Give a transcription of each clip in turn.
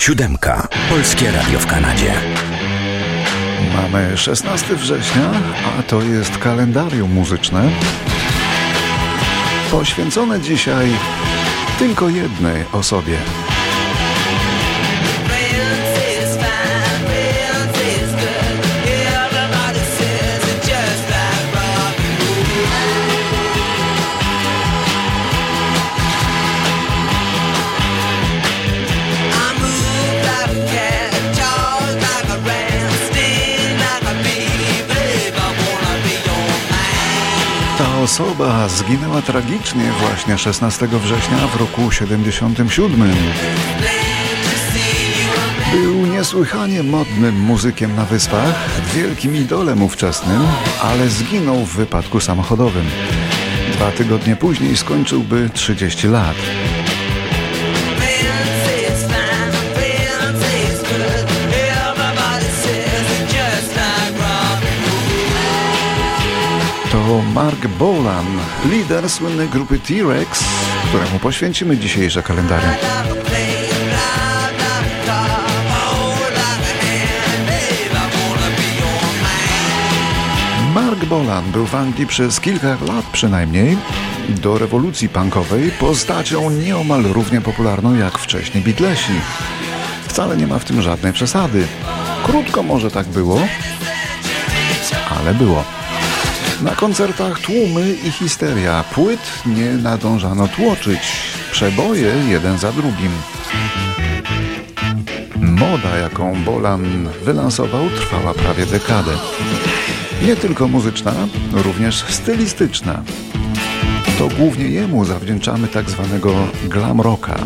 Siódemka. Polskie Radio w Kanadzie. Mamy 16 września, a to jest kalendarium muzyczne. Poświęcone dzisiaj tylko jednej osobie. Osoba zginęła tragicznie właśnie 16 września w roku 77. Był niesłychanie modnym muzykiem na wyspach, wielkim idolem ówczesnym, ale zginął w wypadku samochodowym. Dwa tygodnie później skończyłby 30 lat. Mark Bolan, lider słynnej grupy T-Rex, któremu poświęcimy dzisiejsze kalendarium. Mark Bolan był w Anglii przez kilka lat przynajmniej. Do rewolucji punkowej postacią nieomal równie popularną jak wcześniej Beatlesi. Wcale nie ma w tym żadnej przesady. Krótko może tak było, ale było. Na koncertach tłumy i histeria. Płyt nie nadążano tłoczyć. Przeboje jeden za drugim. Moda, jaką Bolan wylansował, trwała prawie dekadę. Nie tylko muzyczna, również stylistyczna. To głównie jemu zawdzięczamy tak zwanego glam rocka.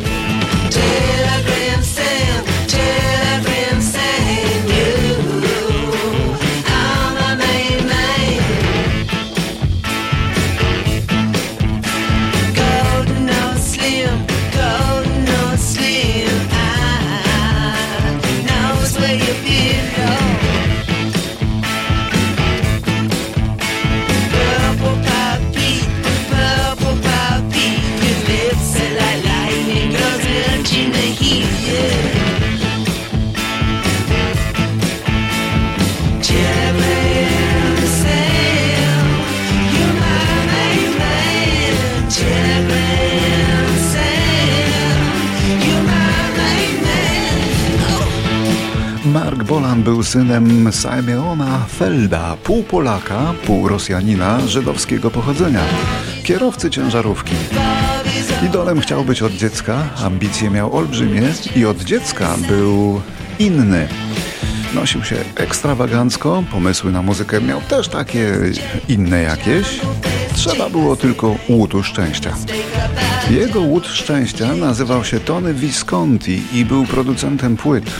Mark Bolan był synem Simeona Felda, pół Polaka, pół Rosjanina żydowskiego pochodzenia, kierowcy ciężarówki. Idolem chciał być od dziecka, ambicje miał olbrzymie i od dziecka był inny. Nosił się ekstrawagancko, pomysły na muzykę miał też takie inne jakieś. Trzeba było tylko łutu szczęścia. Jego łód szczęścia nazywał się Tony Visconti i był producentem płyt.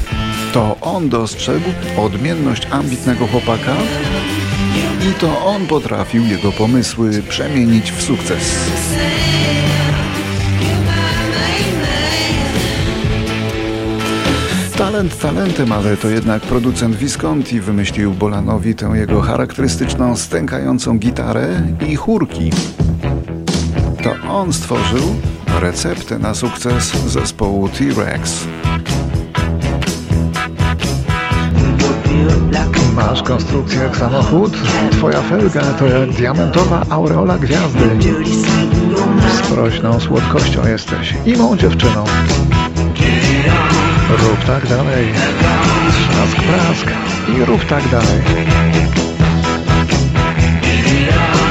To on dostrzegł odmienność ambitnego chłopaka i to on potrafił jego pomysły przemienić w sukces. Talent talentem, ale to jednak producent Visconti wymyślił Bolanowi tę jego charakterystyczną stękającą gitarę i chórki. To on stworzył receptę na sukces zespołu T-Rex. Masz konstrukcję jak samochód? Twoja felga to jak diamentowa aureola gwiazdy. Sprośną słodkością jesteś, imą dziewczyną. Rób tak dalej. Trzask, prask i rób tak dalej.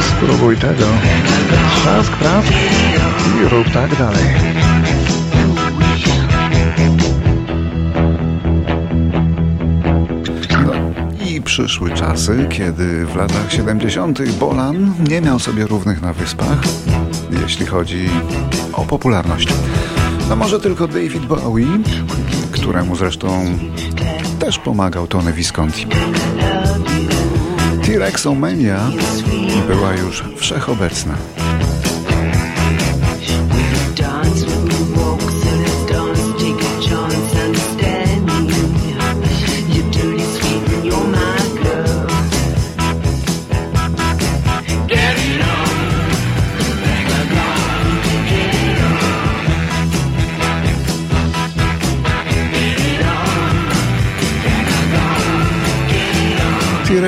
Spróbuj tego. Trzask, prask i rób tak dalej. Przyszły czasy, kiedy w latach 70. Bolan nie miał sobie równych na wyspach, jeśli chodzi o popularność. No może tylko David Bowie, któremu zresztą też pomagał Tony Visconti. T-Rexomania była już wszechobecna.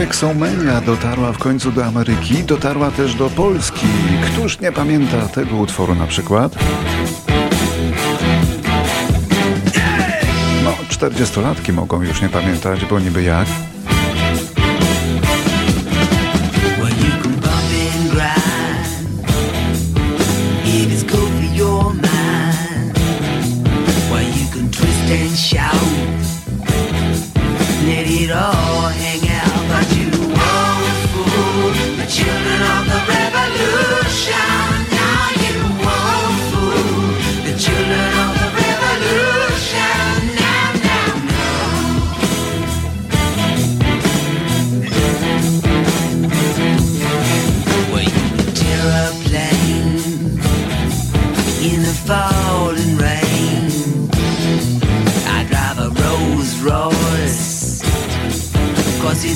T-Rexomania dotarła w końcu do Ameryki, dotarła też do Polski. Któż nie pamięta tego utworu na przykład? No, czterdziestolatki mogą już nie pamiętać, bo niby jak.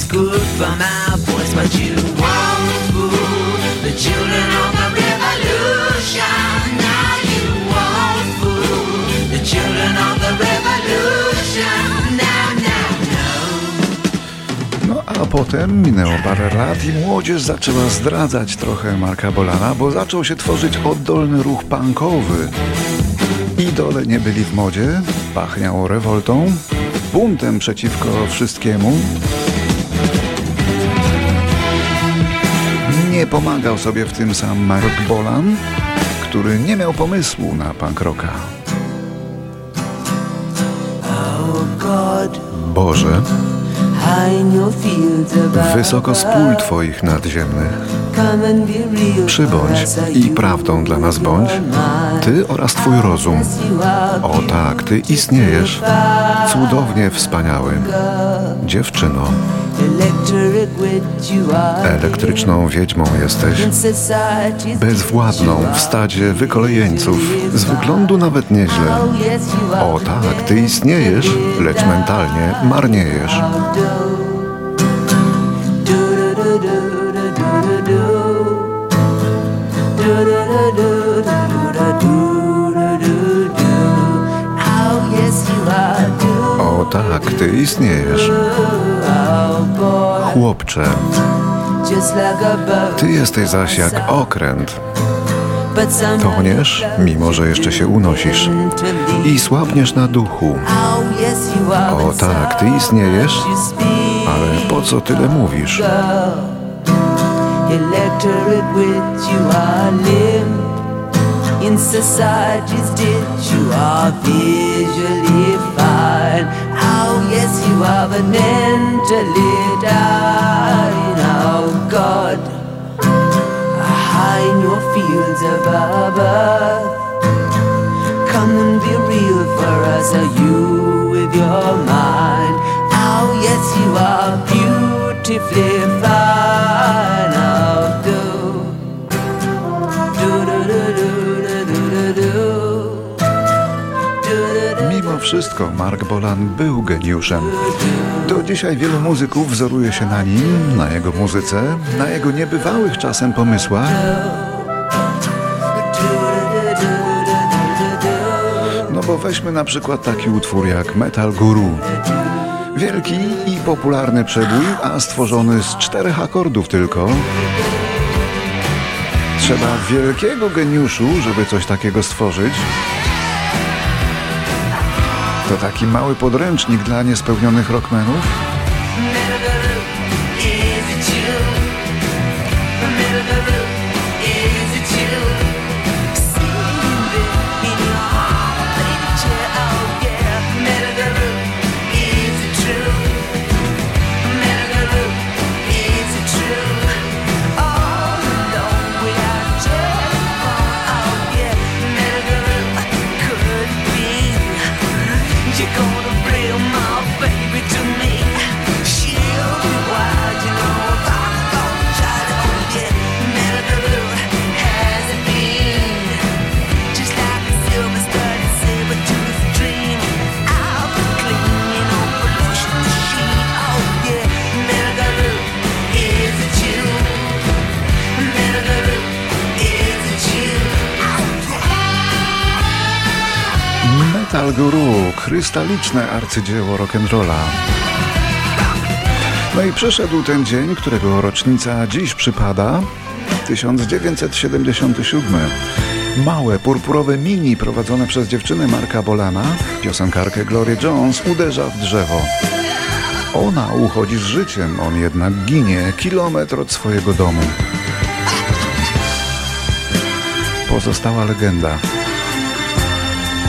Good for my voice, but you won't fool the children of the revolution. Now you won't fool the children of the revolution. Now, now, no. No a potem minęło parę lat i młodzież zaczęła zdradzać trochę Marka Bolana, bo zaczął się tworzyć oddolny ruch punkowy. Idole nie byli w modzie, pachniało rewoltą, buntem przeciwko wszystkiemu. Nie pomagał sobie w tym sam Mark Bolan, który nie miał pomysłu na punk rocka. Boże, wysoko z pól Twoich nadziemnych, przybądź i prawdą dla nas bądź, Ty oraz Twój rozum. O tak, Ty istniejesz, cudownie wspaniały, dziewczyno. Elektryczną wiedźmą jesteś, bezwładną w stadzie wykolejeńców, z wyglądu nawet nieźle. O tak, ty istniejesz, lecz mentalnie marniejesz. O tak, ty istniejesz. Chłopcze, ty jesteś zaś jak okręt. Toniesz, mimo że jeszcze się unosisz i słabniesz na duchu. O tak, ty istniejesz, ale po co tyle mówisz? In society's ditch you are visually fine. Oh yes you are mentally dying. Oh God High in your fields above. Earth Come and be real for us Are you with your mind? Oh yes you are beautifully fine. Oh do wszystko Mark Bolan był geniuszem. Do dzisiaj wielu muzyków wzoruje się na nim, na jego muzyce, na jego niebywałych czasem pomysłach. No bo weźmy na przykład taki utwór jak Metal Guru. Wielki i popularny przebój, a stworzony z czterech akordów tylko. Trzeba wielkiego geniuszu, żeby coś takiego stworzyć. To taki mały podręcznik dla niespełnionych rockmenów. Metal Guru, krystaliczne arcydzieło rock'n'rolla. No i przyszedł ten dzień, którego rocznica dziś przypada 1977. Małe, purpurowe mini prowadzone przez dziewczynę Marka Bolana, piosenkarkę Glory Jones, uderza w drzewo. Ona uchodzi z życiem, on jednak ginie kilometr od swojego domu. Pozostała legenda.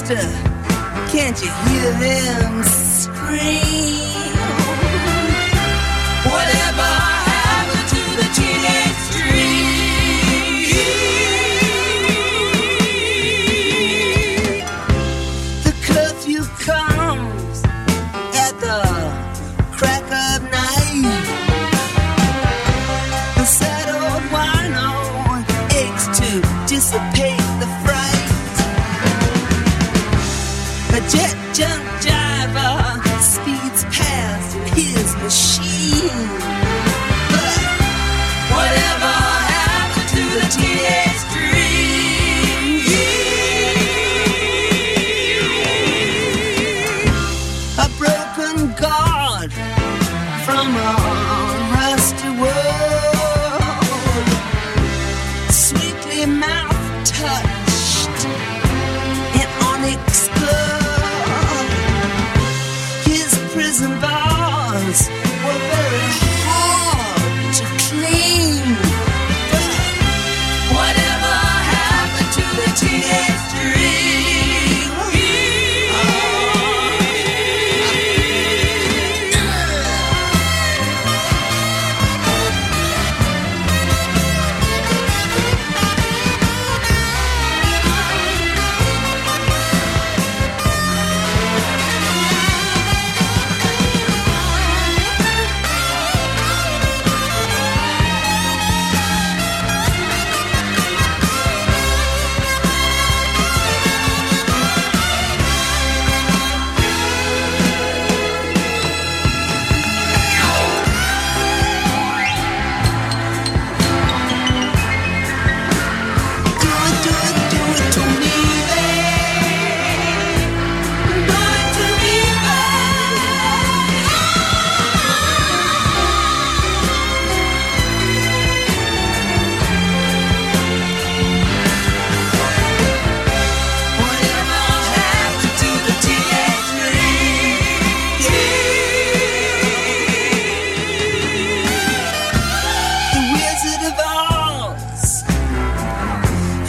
Can't you hear them scream?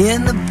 In the